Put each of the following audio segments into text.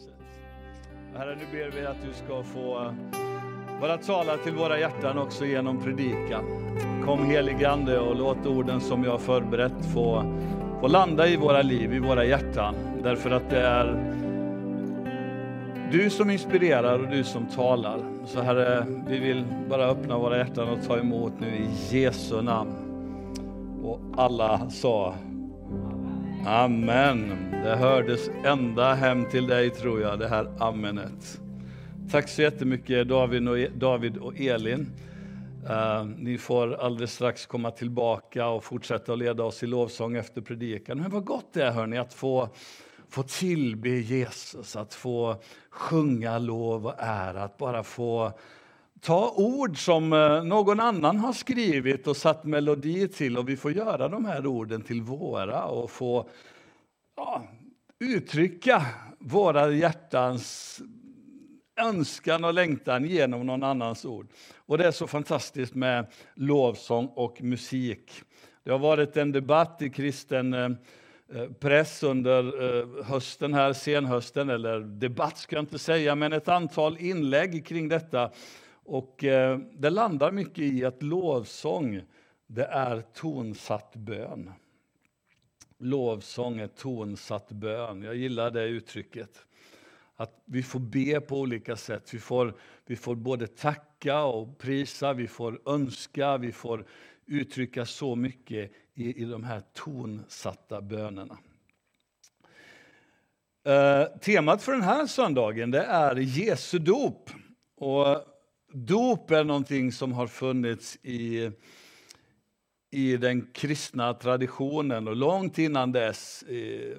Jesus. Herre, nu ber vi att du ska få eh, bara tala till våra hjärtan också genom predikan. Kom helige Ande och låt orden som jag har förberett få, få landa i våra liv, i våra hjärtan. Därför att det är du som inspirerar och du som talar. Så Herre, vi vill bara öppna våra hjärtan och ta emot nu i Jesu namn. Och alla sa Amen. Det hördes ända hem till dig tror jag, det här amenet. Tack så jättemycket David och, e- David och Elin. Uh, ni får alldeles strax komma tillbaka och fortsätta att leda oss i lovsång efter predikan. Men vad gott det är hörni, att få, få tillbe Jesus, att få sjunga lov och ära, att bara få ta ord som eh, någon annan har skrivit och satt melodi till och vi får göra de här orden till våra och få ja, uttrycka våra hjärtans önskan och längtan genom någon annans ord. Och det är så fantastiskt med lovsång och musik. Det har varit en debatt i kristen eh, eh, press under hösten här, senhösten, eller debatt ska jag inte säga, men ett antal inlägg kring detta och eh, det landar mycket i att lovsång, det är tonsatt bön. Lovsång är tonsatt bön. Jag gillar det uttrycket. Att vi får be på olika sätt. Vi får, vi får både tacka och prisa, vi får önska, vi får uttrycka så mycket i, i de här tonsatta bönerna. Eh, temat för den här söndagen det är Jesu dop. Och Dop är någonting som har funnits i, i den kristna traditionen och långt innan dess,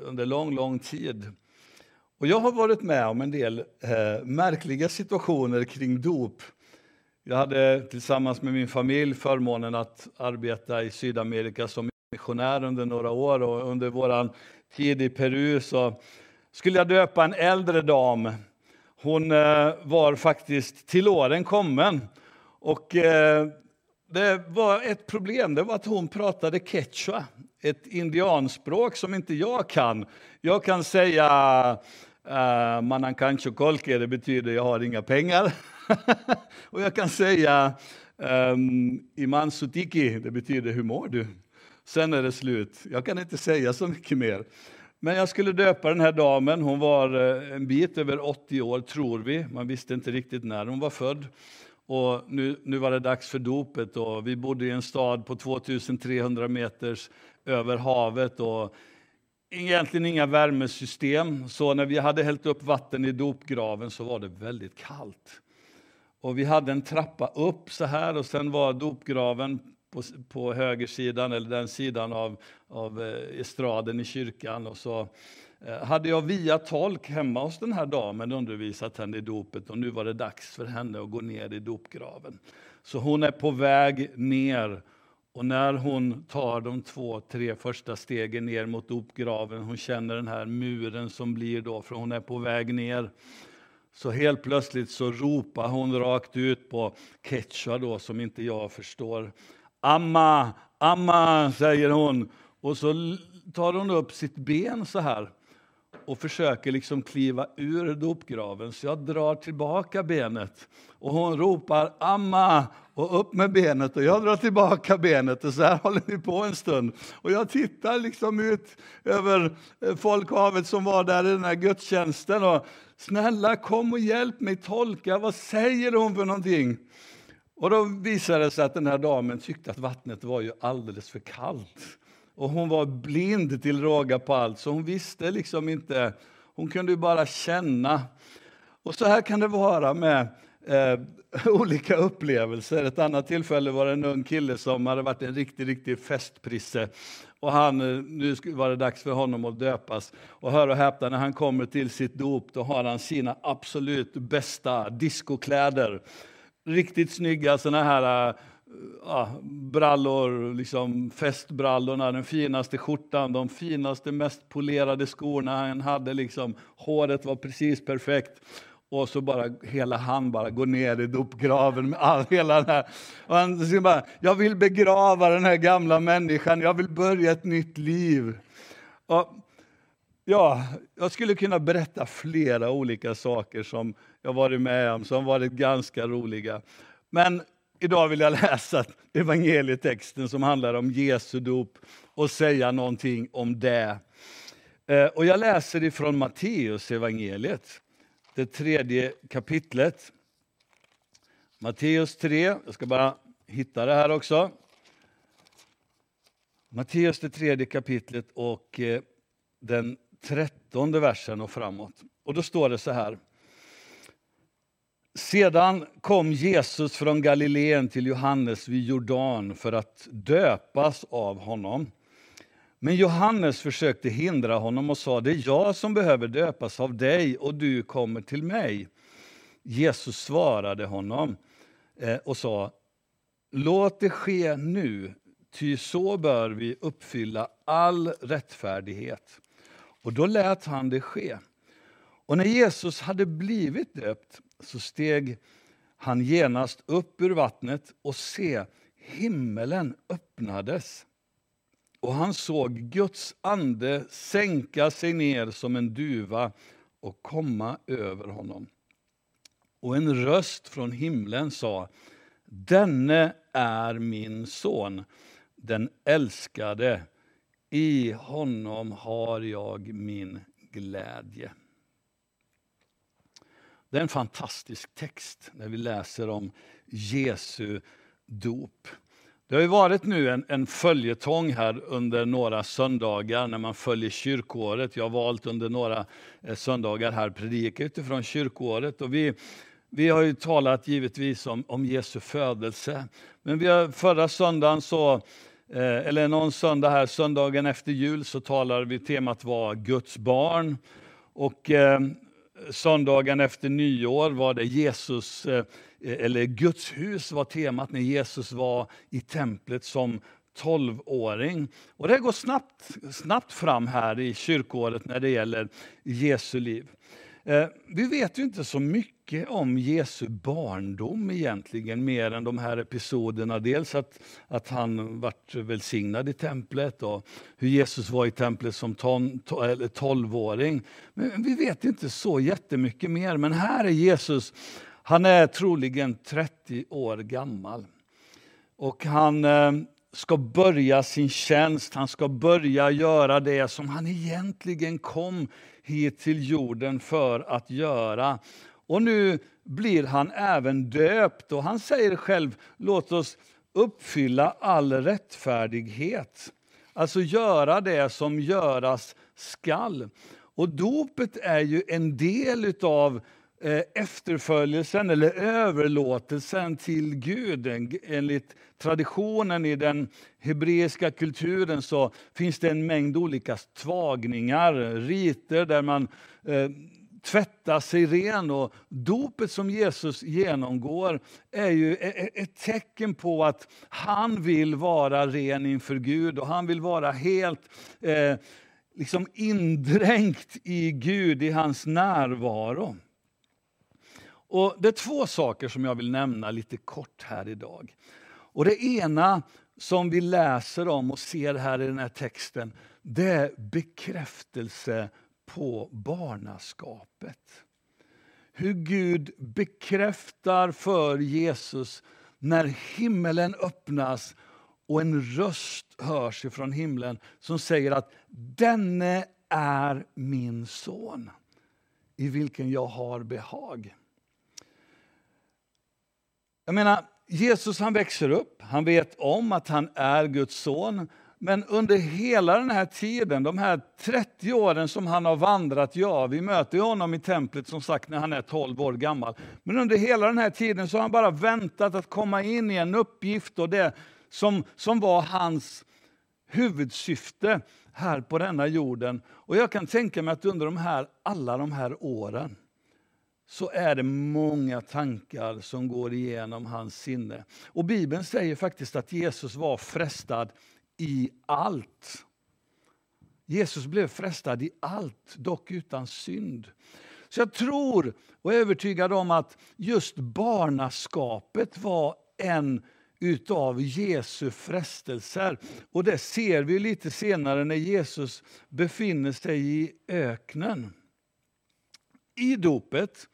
under lång, lång tid. Och jag har varit med om en del eh, märkliga situationer kring dop. Jag hade tillsammans med min familj förmånen att arbeta i Sydamerika som missionär under några år och under vår tid i Peru så skulle jag döpa en äldre dam hon eh, var faktiskt till åren kommen. Och eh, det var ett problem, det var att hon pratade quechua, ett indianspråk som inte jag kan. Jag kan säga eh, uh, manancancho colque, det betyder jag har inga pengar. och jag kan säga ehm, um, iman sutiki, det betyder hur mår du? Sen är det slut. Jag kan inte säga så mycket mer. Men jag skulle döpa den här damen. Hon var eh, en bit över 80 år, tror vi. Man visste inte riktigt när hon var född. Och nu, nu var det dags för dopet. Och vi bodde i en stad på 2300 meters över havet. Och egentligen inga värmesystem. Så när vi hade hällt upp vatten i dopgraven så var det väldigt kallt. Och vi hade en trappa upp så här och sen var dopgraven på, på högersidan, eller den sidan av, av eh, estraden i kyrkan. Och så eh, hade jag via tolk hemma hos den här damen undervisat henne i dopet och nu var det dags för henne att gå ner i dopgraven. Så hon är på väg ner och när hon tar de två, tre första stegen ner mot dopgraven, hon känner den här muren som blir då, för hon är på väg ner. Så helt plötsligt så ropar hon rakt ut på quechua då, som inte jag förstår. Amma, amma, säger hon. Och så tar hon upp sitt ben så här och försöker liksom kliva ur dopgraven. Så jag drar tillbaka benet och hon ropar amma och upp med benet och jag drar tillbaka benet och så här håller vi på en stund. Och jag tittar liksom ut över eh, folkhavet som var där i den här gudstjänsten och snälla kom och hjälp mig tolka, vad säger hon för någonting? Och då visade det sig att den här damen tyckte att vattnet var ju alldeles för kallt. Och hon var blind till råga på allt, så hon visste liksom inte. Hon kunde bara känna. Och så här kan det vara med eh, olika upplevelser. Ett annat tillfälle var det en ung kille som hade varit en riktig, riktig festprisse. Och han, eh, nu var det dags för honom att döpas. Och hör och häpna, när han kommer till sitt dop, då har han sina absolut bästa diskokläder riktigt snygga såna här äh, ja, brallor, liksom festbrallorna, den finaste skjortan, de finaste, mest polerade skorna han hade. Liksom, håret var precis perfekt. Och så bara hela han bara går ner i dopgraven med all, hela den här. Och han bara, jag vill begrava den här gamla människan, jag vill börja ett nytt liv. Och Ja, jag skulle kunna berätta flera olika saker som jag varit med om, som varit ganska roliga. Men idag vill jag läsa evangelietexten som handlar om Jesu dop och säga någonting om det. Eh, och jag läser ifrån Matteus evangeliet, det tredje kapitlet. Matteus 3, jag ska bara hitta det här också. Matteus det tredje kapitlet och eh, den trettonde versen och framåt. Och då står det så här. Sedan kom Jesus från Galileen till Johannes vid Jordan för att döpas av honom. Men Johannes försökte hindra honom och sa, det är jag som behöver döpas av dig och du kommer till mig. Jesus svarade honom eh, och sa, låt det ske nu, ty så bör vi uppfylla all rättfärdighet. Och då lät han det ske. Och när Jesus hade blivit döpt så steg han genast upp ur vattnet och se, himmelen öppnades. Och han såg Guds ande sänka sig ner som en duva och komma över honom. Och en röst från himlen sa, denne är min son, den älskade. I honom har jag min glädje. Det är en fantastisk text när vi läser om Jesu dop. Det har ju varit nu en, en följetong här under några söndagar när man följer kyrkoåret. Jag har valt under några eh, söndagar här predika utifrån kyrkoåret. Och vi, vi har ju talat givetvis om, om Jesu födelse. Men vi har, förra söndagen, så, eh, eller någon söndag här, söndagen efter jul, så talade vi, temat var Guds barn. Och eh, söndagen efter nyår var det Jesus, eh, eller Guds hus var temat när Jesus var i templet som tolvåring. Och det går snabbt, snabbt fram här i kyrkåret när det gäller Jesu liv. Eh, vi vet ju inte så mycket om Jesu barndom egentligen, mer än de här episoderna. Dels att, att han vart välsignad i templet och hur Jesus var i templet som tolvåring. Men vi vet inte så jättemycket mer. Men här är Jesus, han är troligen 30 år gammal. Och han eh, ska börja sin tjänst, han ska börja göra det som han egentligen kom hit till jorden för att göra. Och nu blir han även döpt och han säger själv, låt oss uppfylla all rättfärdighet. Alltså göra det som göras skall. Och dopet är ju en del av eh, efterföljelsen eller överlåtelsen till Gud. Enligt traditionen i den hebreiska kulturen så finns det en mängd olika tvagningar, riter där man eh, tvättar sig ren. Och dopet som Jesus genomgår är ju e-, e-, ett tecken på att han vill vara ren inför Gud och han vill vara helt eh, liksom indränkt i Gud, i hans närvaro. Och det är två saker som jag vill nämna lite kort här idag. Och Det ena som vi läser om och ser här i den här texten, det är bekräftelse på barnaskapet. Hur Gud bekräftar för Jesus när himmelen öppnas och en röst hörs ifrån himlen som säger att denne är min son i vilken jag har behag. Jag menar, Jesus han växer upp, han vet om att han är Guds son. Men under hela den här tiden, de här 30 åren som han har vandrat, ja, vi möter honom i templet som sagt när han är 12 år gammal. Men under hela den här tiden så har han bara väntat att komma in i en uppgift och det som, som var hans huvudsyfte här på denna jorden. Och jag kan tänka mig att under de här, alla de här åren så är det många tankar som går igenom hans sinne. Och Bibeln säger faktiskt att Jesus var frestad i allt. Jesus blev frestad i allt, dock utan synd. Så jag tror och är övertygad om att just barnaskapet var en utav Jesu frestelser. Och det ser vi lite senare när Jesus befinner sig i öknen. I dopet,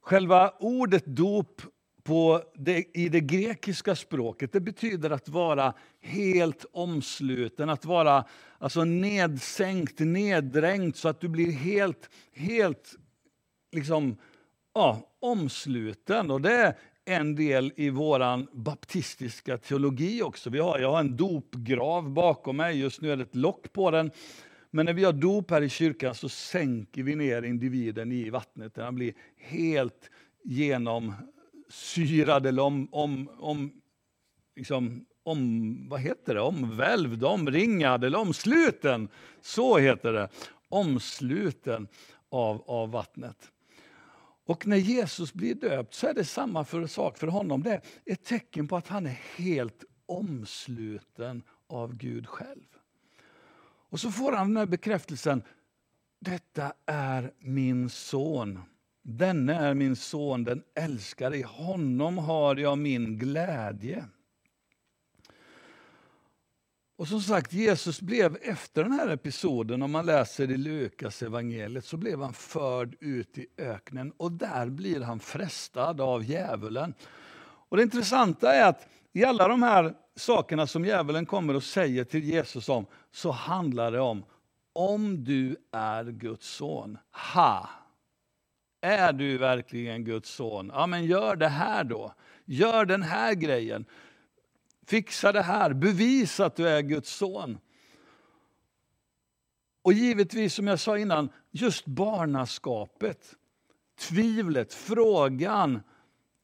själva ordet dop på det, i det grekiska språket. Det betyder att vara helt omsluten, att vara alltså nedsänkt, neddränkt så att du blir helt, helt liksom, ja, omsluten. Och det är en del i vår baptistiska teologi också. Vi har, jag har en dopgrav bakom mig, just nu är det ett lock på den. Men när vi har dop här i kyrkan så sänker vi ner individen i vattnet. där Han blir helt genomsyrad eller om, om, om, liksom, om, vad heter det? omvälvd, omringad eller omsluten. Så heter det. Omsluten av, av vattnet. Och när Jesus blir döpt så är det samma för sak för honom. Det är ett tecken på att han är helt omsluten av Gud själv. Och så får han den här bekräftelsen. Detta är min son Denne är min son, den älskade, i honom har jag min glädje. Och som sagt, Jesus blev efter den här episoden, om man läser i Lukas evangeliet, så blev han förd ut i öknen och där blir han frestad av djävulen. Och det intressanta är att i alla de här sakerna som djävulen kommer och säger till Jesus om, så handlar det om, om du är Guds son, ha! Är du verkligen Guds son? Ja, men gör det här då. Gör den här grejen. Fixa det här. Bevisa att du är Guds son. Och givetvis, som jag sa innan, just barnaskapet. Tvivlet, frågan.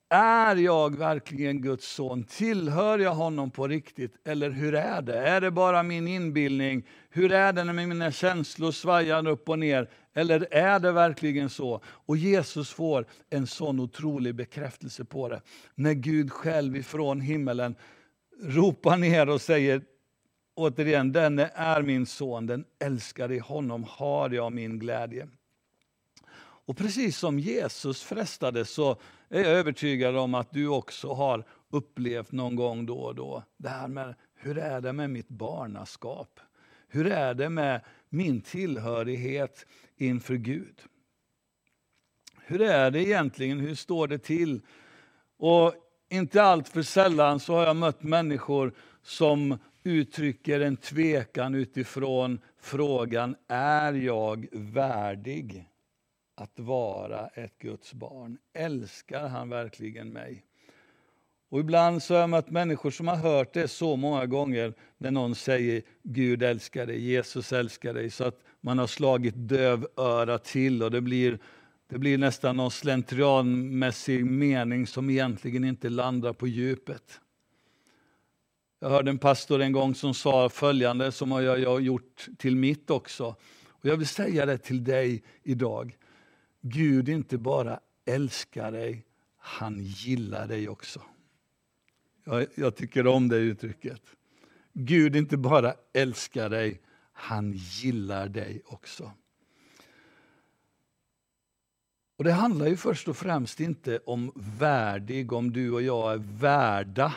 Är jag verkligen Guds son? Tillhör jag honom på riktigt? Eller hur är det? Är det bara min inbildning? Hur är det när mina känslor svajar upp och ner? Eller är det verkligen så? Och Jesus får en sån otrolig bekräftelse på det. När Gud själv ifrån himmelen ropar ner och säger återigen, denne är min son, den älskade, i honom har jag min glädje. Och precis som Jesus frestades så är jag övertygad om att du också har upplevt någon gång då och då det här med hur är det med mitt barnaskap? Hur är det med min tillhörighet inför Gud? Hur är det egentligen? Hur står det till? Och inte allt för sällan så har jag mött människor som uttrycker en tvekan utifrån frågan, är jag värdig att vara ett Guds barn? Älskar han verkligen mig? Och ibland så har jag mött människor som har hört det så många gånger när någon säger Gud älskar dig, Jesus älskar dig, så att man har slagit dövöra till och det blir, det blir nästan någon slentrianmässig mening som egentligen inte landar på djupet. Jag hörde en pastor en gång som sa följande, som jag har gjort till mitt också. Och jag vill säga det till dig idag. Gud inte bara älskar dig, han gillar dig också. Jag, jag tycker om det uttrycket. Gud inte bara älskar dig, han gillar dig också. Och Det handlar ju först och främst inte om värdig, om du och jag är värda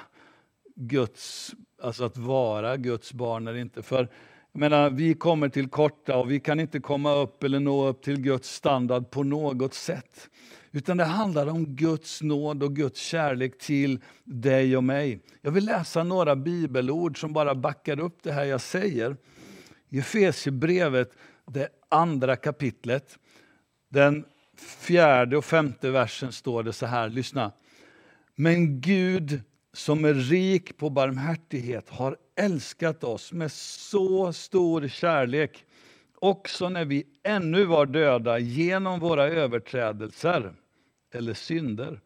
Guds, alltså att vara Guds barn eller inte. För jag menar, vi kommer till korta och vi kan inte komma upp eller nå upp till Guds standard på något sätt. Utan det handlar om Guds nåd och Guds kärlek till dig och mig. Jag vill läsa några bibelord som bara backar upp det här jag säger. I Efesierbrevet, det andra kapitlet, den fjärde och femte versen står det så här, lyssna. Men Gud som är rik på barmhärtighet har älskat oss med så stor kärlek också när vi ännu var döda genom våra överträdelser eller synder.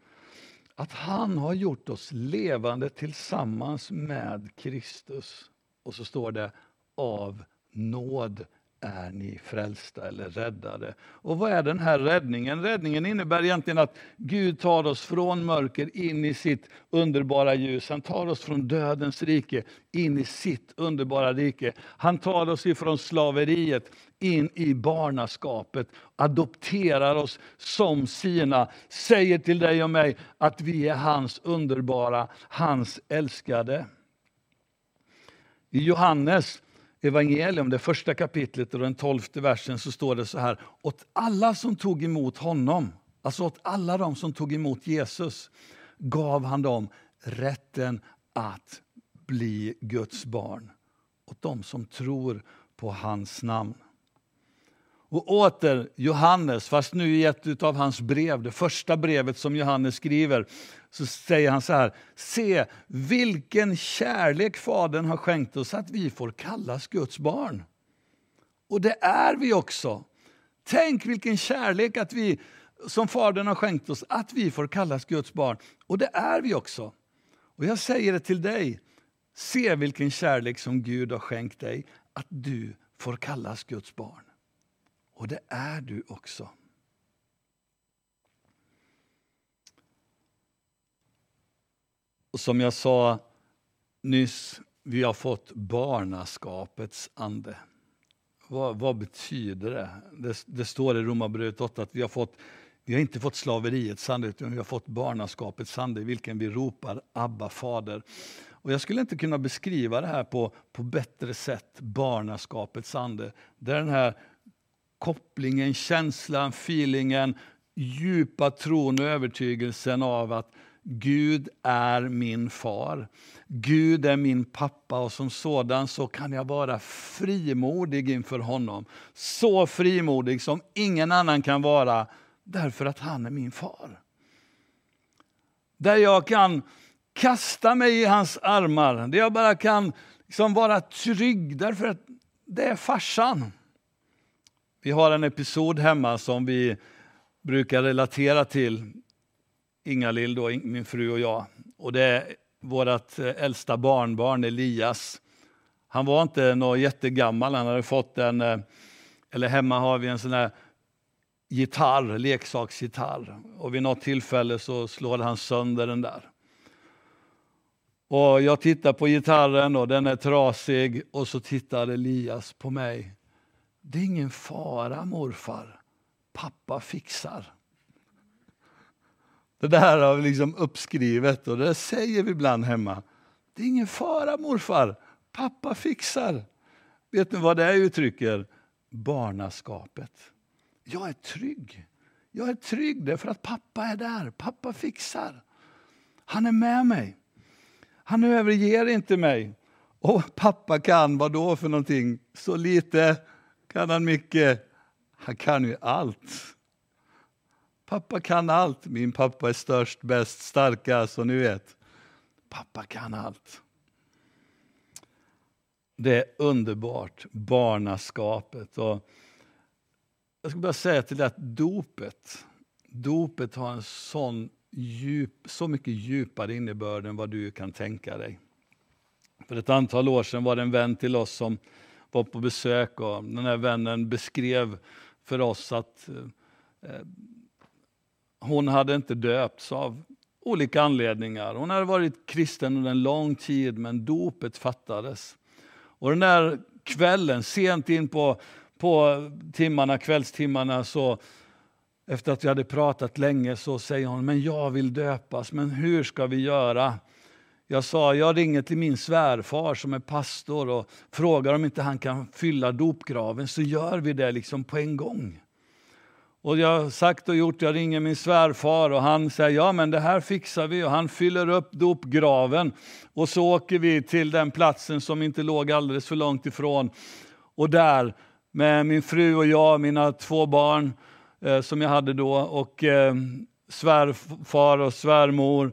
Att han har gjort oss levande tillsammans med Kristus. Och så står det av nåd är ni frälsta eller räddade. Och vad är den här räddningen? Räddningen innebär egentligen att Gud tar oss från mörker in i sitt underbara ljus. Han tar oss från dödens rike in i sitt underbara rike. Han tar oss ifrån slaveriet in i barnaskapet, adopterar oss som sina, säger till dig och mig att vi är hans underbara, hans älskade. I Johannes evangelium, det första kapitlet och den tolfte versen, så står det så här. Åt alla som tog emot honom, alltså åt alla de som tog emot Jesus, gav han dem rätten att bli Guds barn. Åt de som tror på hans namn. Och åter Johannes, fast nu i ett av hans brev, det första brevet som Johannes skriver, så säger han så här. Se vilken kärlek Fadern har skänkt oss att vi får kallas Guds barn. Och det är vi också. Tänk vilken kärlek att vi, som Fadern har skänkt oss, att vi får kallas Guds barn. Och det är vi också. Och jag säger det till dig. Se vilken kärlek som Gud har skänkt dig, att du får kallas Guds barn. Och det är du också. Och som jag sa nyss, vi har fått barnaskapets ande. Vad, vad betyder det? det? det? står i Romarbrevet 8 att vi har, fått, vi har inte fått slaveriets ande, utan vi har fått barnaskapets ande i vilken vi ropar Abba, Fader. Och jag skulle inte kunna beskriva det här på, på bättre sätt, barnaskapets ande. Det är den här kopplingen, känslan, feelingen, djupa tron och övertygelsen av att Gud är min far. Gud är min pappa och som sådan så kan jag vara frimodig inför honom. Så frimodig som ingen annan kan vara därför att han är min far. Där jag kan kasta mig i hans armar, där jag bara kan liksom vara trygg därför att det är farsan. Vi har en episod hemma som vi brukar relatera till, Inga-Lill, min fru och jag. Och det är vårt eh, äldsta barnbarn Elias. Han var inte någon jättegammal, han hade fått en, eh, eller hemma har vi en sån här gitarr, leksaksgitarr. Och vid något tillfälle så slår han sönder den där. Och jag tittar på gitarren och den är trasig och så tittar Elias på mig det är ingen fara morfar, pappa fixar. Det där har vi liksom uppskrivet och det säger vi ibland hemma. Det är ingen fara morfar, pappa fixar. Vet ni vad det uttrycker? Barnaskapet. Jag är trygg. Jag är trygg därför att pappa är där, pappa fixar. Han är med mig. Han överger inte mig. Och pappa kan vad då för någonting? Så lite kan han mycket. Han kan ju allt. Pappa kan allt. Min pappa är störst, bäst, starkast och ni vet. Pappa kan allt. Det är underbart, barnaskapet. Och jag ska bara säga till dig att dopet, dopet har en sån djup, så mycket djupare innebörd än vad du kan tänka dig. För ett antal år sedan var det en vän till oss som var på besök och den här vännen beskrev för oss att eh, hon hade inte döpts av olika anledningar. Hon hade varit kristen under en lång tid, men dopet fattades. Och den där kvällen, sent in på, på timmarna, kvällstimmarna, så efter att vi hade pratat länge så säger hon, men jag vill döpas, men hur ska vi göra? Jag sa, jag ringer till min svärfar som är pastor och frågar om inte han kan fylla dopgraven, så gör vi det liksom på en gång. Och jag har sagt och gjort, jag ringer min svärfar och han säger, ja men det här fixar vi. Och han fyller upp dopgraven. Och så åker vi till den platsen som inte låg alldeles för långt ifrån. Och där, med min fru och jag, mina två barn eh, som jag hade då, och eh, svärfar och svärmor,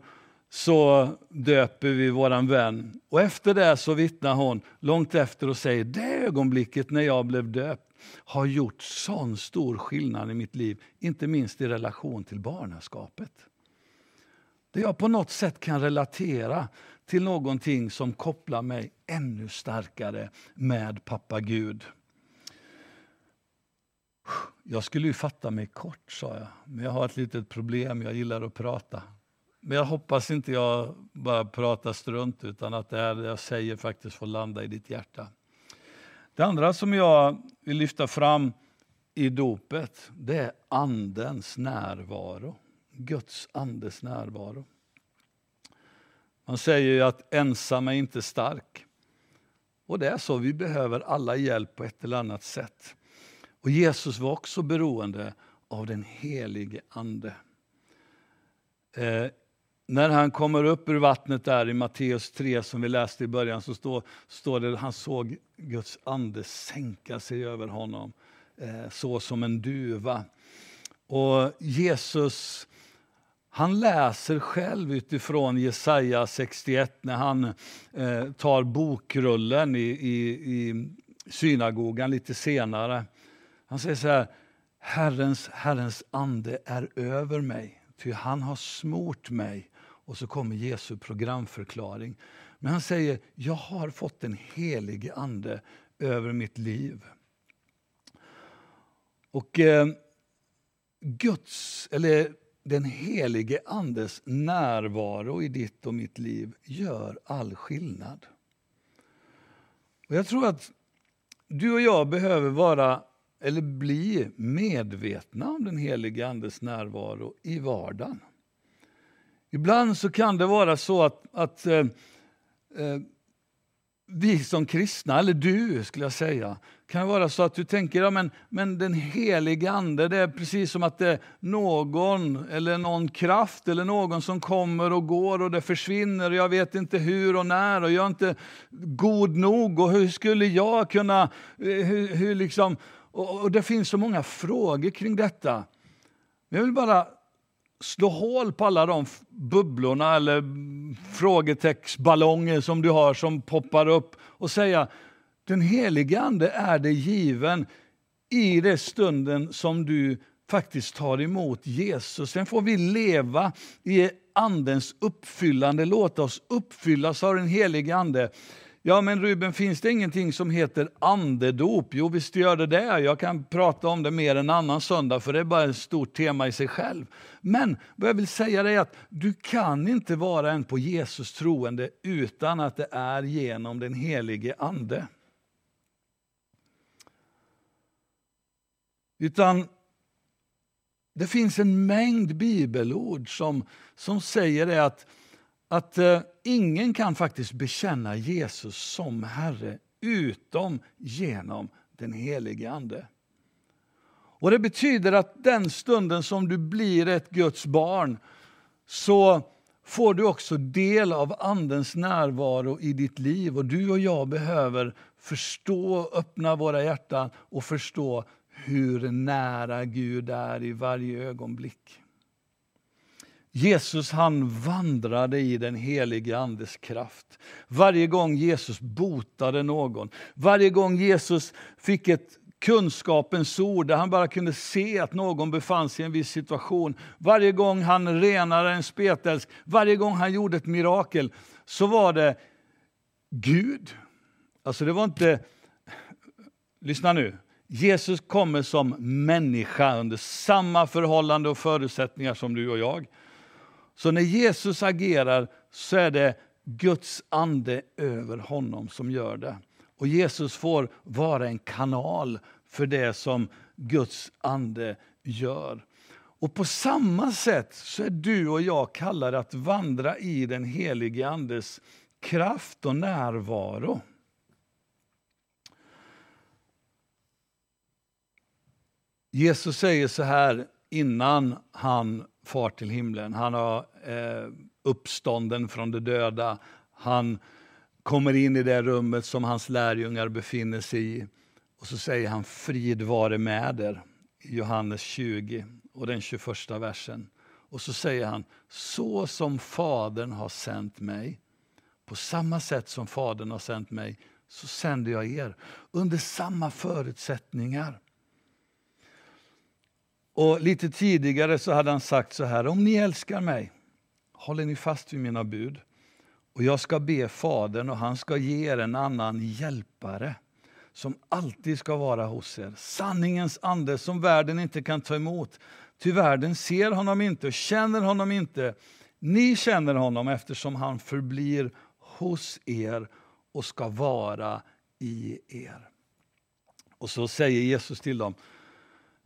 så döper vi våran vän. Och efter det så vittnar hon långt efter och säger det ögonblicket när jag blev döpt har gjort sån stor skillnad i mitt liv, inte minst i relation till barnaskapet. Där jag på något sätt kan relatera till någonting som kopplar mig ännu starkare med pappa Gud. Jag skulle ju fatta mig kort, sa jag, men jag har ett litet problem. Jag gillar att prata. Men jag hoppas inte jag bara pratar strunt utan att det jag säger faktiskt får landa i ditt hjärta. Det andra som jag vill lyfta fram i dopet, det är Andens närvaro. Guds andes närvaro. Man säger ju att ensam är inte stark. Och det är så, vi behöver alla hjälp på ett eller annat sätt. Och Jesus var också beroende av den helige Ande. Eh, när han kommer upp ur vattnet där i Matteus 3 som vi läste i början så står, står det att han såg Guds ande sänka sig över honom eh, så som en duva. Och Jesus han läser själv utifrån Jesaja 61 när han eh, tar bokrullen i, i, i synagogan lite senare. Han säger så här, Herrens, Herrens ande är över mig, ty han har smort mig. Och så kommer Jesu programförklaring. Men han säger, jag har fått den helige ande över mitt liv. Och eh, Guds, eller den helige Andes närvaro i ditt och mitt liv gör all skillnad. Och jag tror att du och jag behöver vara eller bli medvetna om den helige Andes närvaro i vardagen. Ibland så kan det vara så att, att eh, eh, vi som kristna, eller du skulle jag säga, kan vara så att du tänker ja, men, men den helige Ande, det är precis som att det är någon eller någon kraft eller någon som kommer och går och det försvinner och jag vet inte hur och när och jag är inte god nog och hur skulle jag kunna, eh, hur, hur liksom, och, och det finns så många frågor kring detta. Jag vill bara slå hål på alla de bubblorna eller frågetextballonger som du har som poppar upp och säga den helige Ande är det given i den stunden som du faktiskt tar emot Jesus. Sen får vi leva i Andens uppfyllande, låta oss uppfyllas av den helige Ande. Ja, men Ruben, finns det ingenting som heter andedop? Jo, visst gör det det. Jag kan prata om det mer en annan söndag, för det är bara ett stort tema i sig själv. Men vad jag vill säga är att du kan inte vara en på Jesus troende utan att det är genom den helige Ande. Utan det finns en mängd bibelord som, som säger det att, att eh, ingen kan faktiskt bekänna Jesus som Herre utom genom den helige Ande. Och Det betyder att den stunden som du blir ett Guds barn så får du också del av Andens närvaro i ditt liv. Och Du och jag behöver förstå, öppna våra hjärtan och förstå hur nära Gud är i varje ögonblick. Jesus han vandrade i den helige Andes kraft. Varje gång Jesus botade någon, varje gång Jesus fick ett kunskapens ord där han bara kunde se att någon befann sig i en viss situation. Varje gång han renade en spetälsk, varje gång han gjorde ett mirakel så var det Gud. Alltså det var inte, lyssna nu, Jesus kommer som människa under samma förhållande och förutsättningar som du och jag. Så när Jesus agerar så är det Guds ande över honom som gör det. Och Jesus får vara en kanal för det som Guds ande gör. Och på samma sätt så är du och jag kallade att vandra i den helige Andes kraft och närvaro. Jesus säger så här innan han far till himlen. Han har eh, uppstånden från de döda. Han kommer in i det rummet som hans lärjungar befinner sig i. Och så säger han frid vare med er i Johannes 20 och den 21 versen. Och så säger han så som Fadern har sänt mig, på samma sätt som Fadern har sänt mig, så sänder jag er under samma förutsättningar. Och Lite tidigare så hade han sagt så här, om ni älskar mig håller ni fast vid mina bud. Och jag ska be Fadern och han ska ge er en annan hjälpare som alltid ska vara hos er. Sanningens ande som världen inte kan ta emot. Ty världen ser honom inte och känner honom inte. Ni känner honom eftersom han förblir hos er och ska vara i er. Och så säger Jesus till dem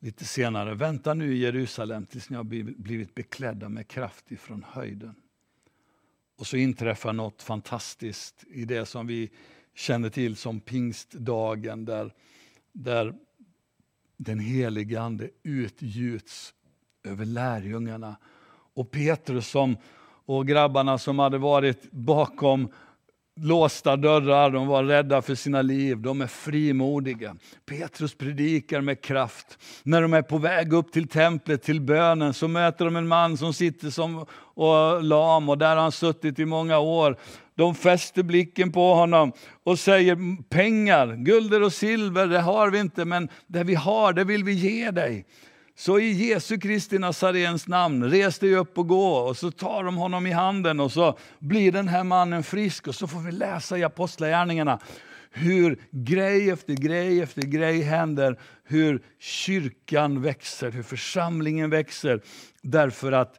lite senare, vänta nu i Jerusalem tills ni har blivit beklädda med kraft ifrån höjden. Och så inträffar något fantastiskt i det som vi känner till som pingstdagen där, där den helige Ande utgjuts över lärjungarna. Och Petrus som, och grabbarna som hade varit bakom låsta dörrar, de var rädda för sina liv, de är frimodiga. Petrus predikar med kraft. När de är på väg upp till templet, till bönen, så möter de en man som sitter som och lam och där har han suttit i många år. De fäster blicken på honom och säger pengar, gulder och silver, det har vi inte, men det vi har, det vill vi ge dig. Så i Jesu Kristi Nazarens namn, res dig upp och gå. Och så tar de honom i handen och så blir den här mannen frisk. Och så får vi läsa i Apostlagärningarna hur grej efter grej efter grej händer. Hur kyrkan växer, hur församlingen växer. Därför att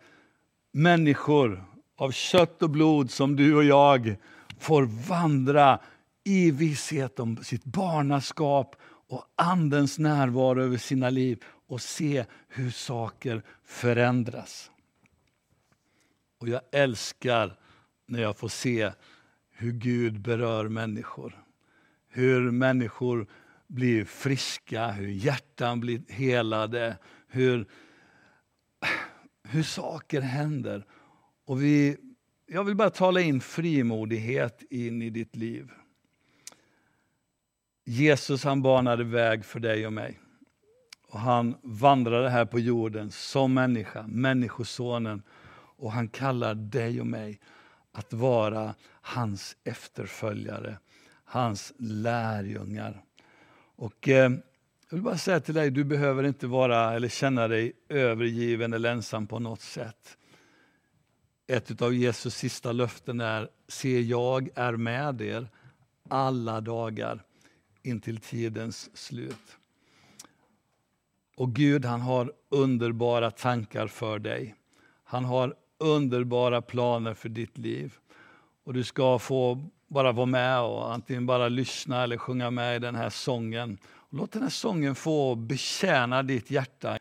människor av kött och blod som du och jag får vandra i visshet om sitt barnaskap och Andens närvaro över sina liv och se hur saker förändras. Och jag älskar när jag får se hur Gud berör människor. Hur människor blir friska, hur hjärtan blir helade, hur, hur saker händer. Och vi, jag vill bara tala in frimodighet in i ditt liv. Jesus han banade väg för dig och mig. Och han vandrade här på jorden som människa, Människosonen. Och han kallar dig och mig att vara hans efterföljare, hans lärjungar. Och eh, jag vill bara säga till dig, du behöver inte vara eller känna dig övergiven eller ensam på något sätt. Ett av Jesus sista löften är, se jag är med er alla dagar intill tidens slut. Och Gud han har underbara tankar för dig. Han har underbara planer för ditt liv. Och du ska få bara vara med och antingen bara lyssna eller sjunga med i den här sången. låt den här sången få betjäna ditt hjärta.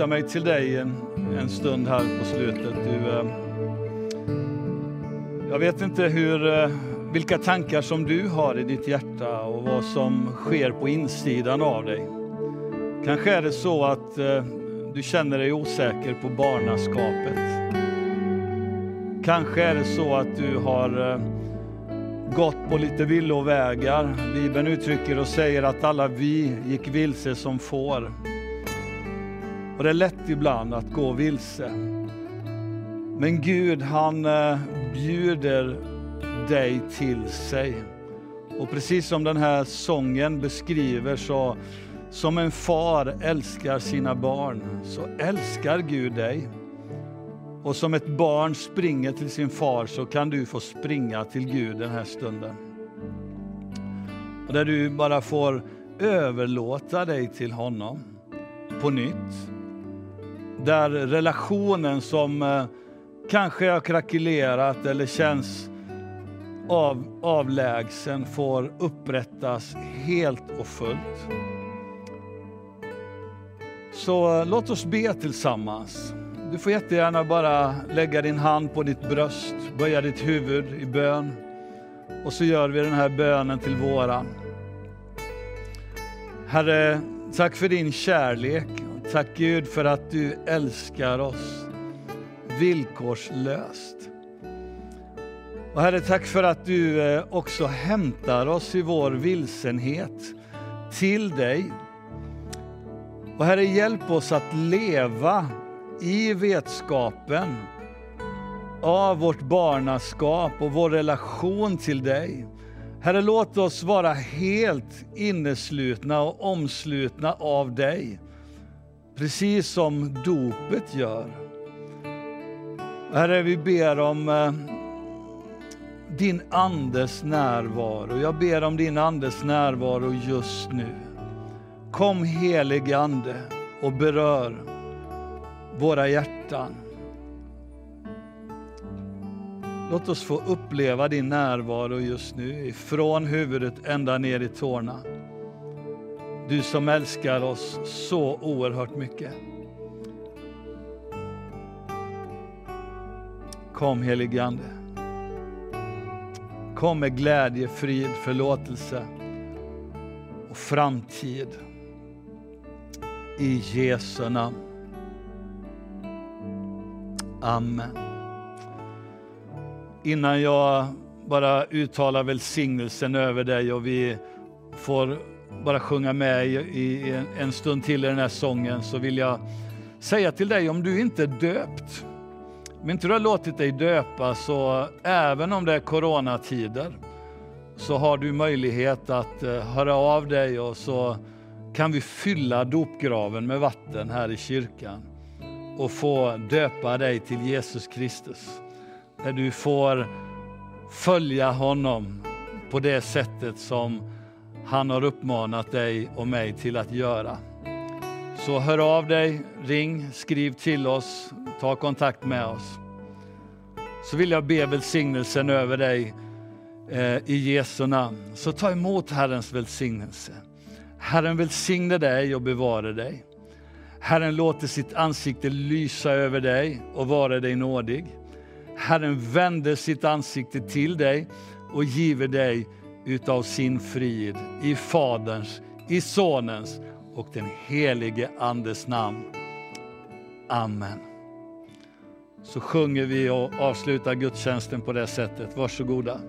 Rikta mig till dig en, en stund här på slutet. Du, eh, jag vet inte hur, eh, vilka tankar som du har i ditt hjärta och vad som sker på insidan av dig. Kanske är det så att eh, du känner dig osäker på barnaskapet. Kanske är det så att du har eh, gått på lite villovägar. Bibeln uttrycker och säger att alla vi gick vilse som får. Och det är lätt ibland att gå vilse. Men Gud han eh, bjuder dig till sig. Och precis som den här sången beskriver så som en far älskar sina barn så älskar Gud dig. Och som ett barn springer till sin far så kan du få springa till Gud den här stunden. Och där du bara får överlåta dig till honom på nytt. Där relationen som eh, kanske har krackelerat eller känns av, avlägsen får upprättas helt och fullt. Så eh, låt oss be tillsammans. Du får jättegärna bara lägga din hand på ditt bröst, böja ditt huvud i bön. Och så gör vi den här bönen till våran. Herre, tack för din kärlek. Tack Gud för att du älskar oss villkorslöst. Och Herre, tack för att du eh, också hämtar oss i vår vilsenhet till dig. Och Herre, hjälp oss att leva i vetskapen av vårt barnaskap och vår relation till dig. Herre, låt oss vara helt inneslutna och omslutna av dig. Precis som dopet gör. Herre, vi ber om eh, din Andes närvaro. Jag ber om din Andes närvaro just nu. Kom helig Ande och berör våra hjärtan. Låt oss få uppleva din närvaro just nu, från huvudet ända ner i tårna. Du som älskar oss så oerhört mycket. Kom helige Ande. Kom med glädje, frid, förlåtelse och framtid. I Jesu namn. Amen. Innan jag bara uttalar välsignelsen över dig och vi får bara sjunga med i, i en, en stund till i den här sången så vill jag säga till dig om du inte är döpt, om inte du har låtit dig döpa så även om det är coronatider så har du möjlighet att eh, höra av dig och så kan vi fylla dopgraven med vatten här i kyrkan och få döpa dig till Jesus Kristus. Där du får följa honom på det sättet som han har uppmanat dig och mig till att göra. Så hör av dig, ring, skriv till oss, ta kontakt med oss. Så vill jag be välsignelsen över dig eh, i Jesu namn. Så ta emot Herrens välsignelse. Herren välsigne dig och bevara dig. Herren låter sitt ansikte lysa över dig och vara dig nådig. Herren vänder sitt ansikte till dig och giver dig utav sin frid i Faderns, i Sonens och den helige Andes namn. Amen. Så sjunger vi och avslutar gudstjänsten på det sättet. Varsågoda.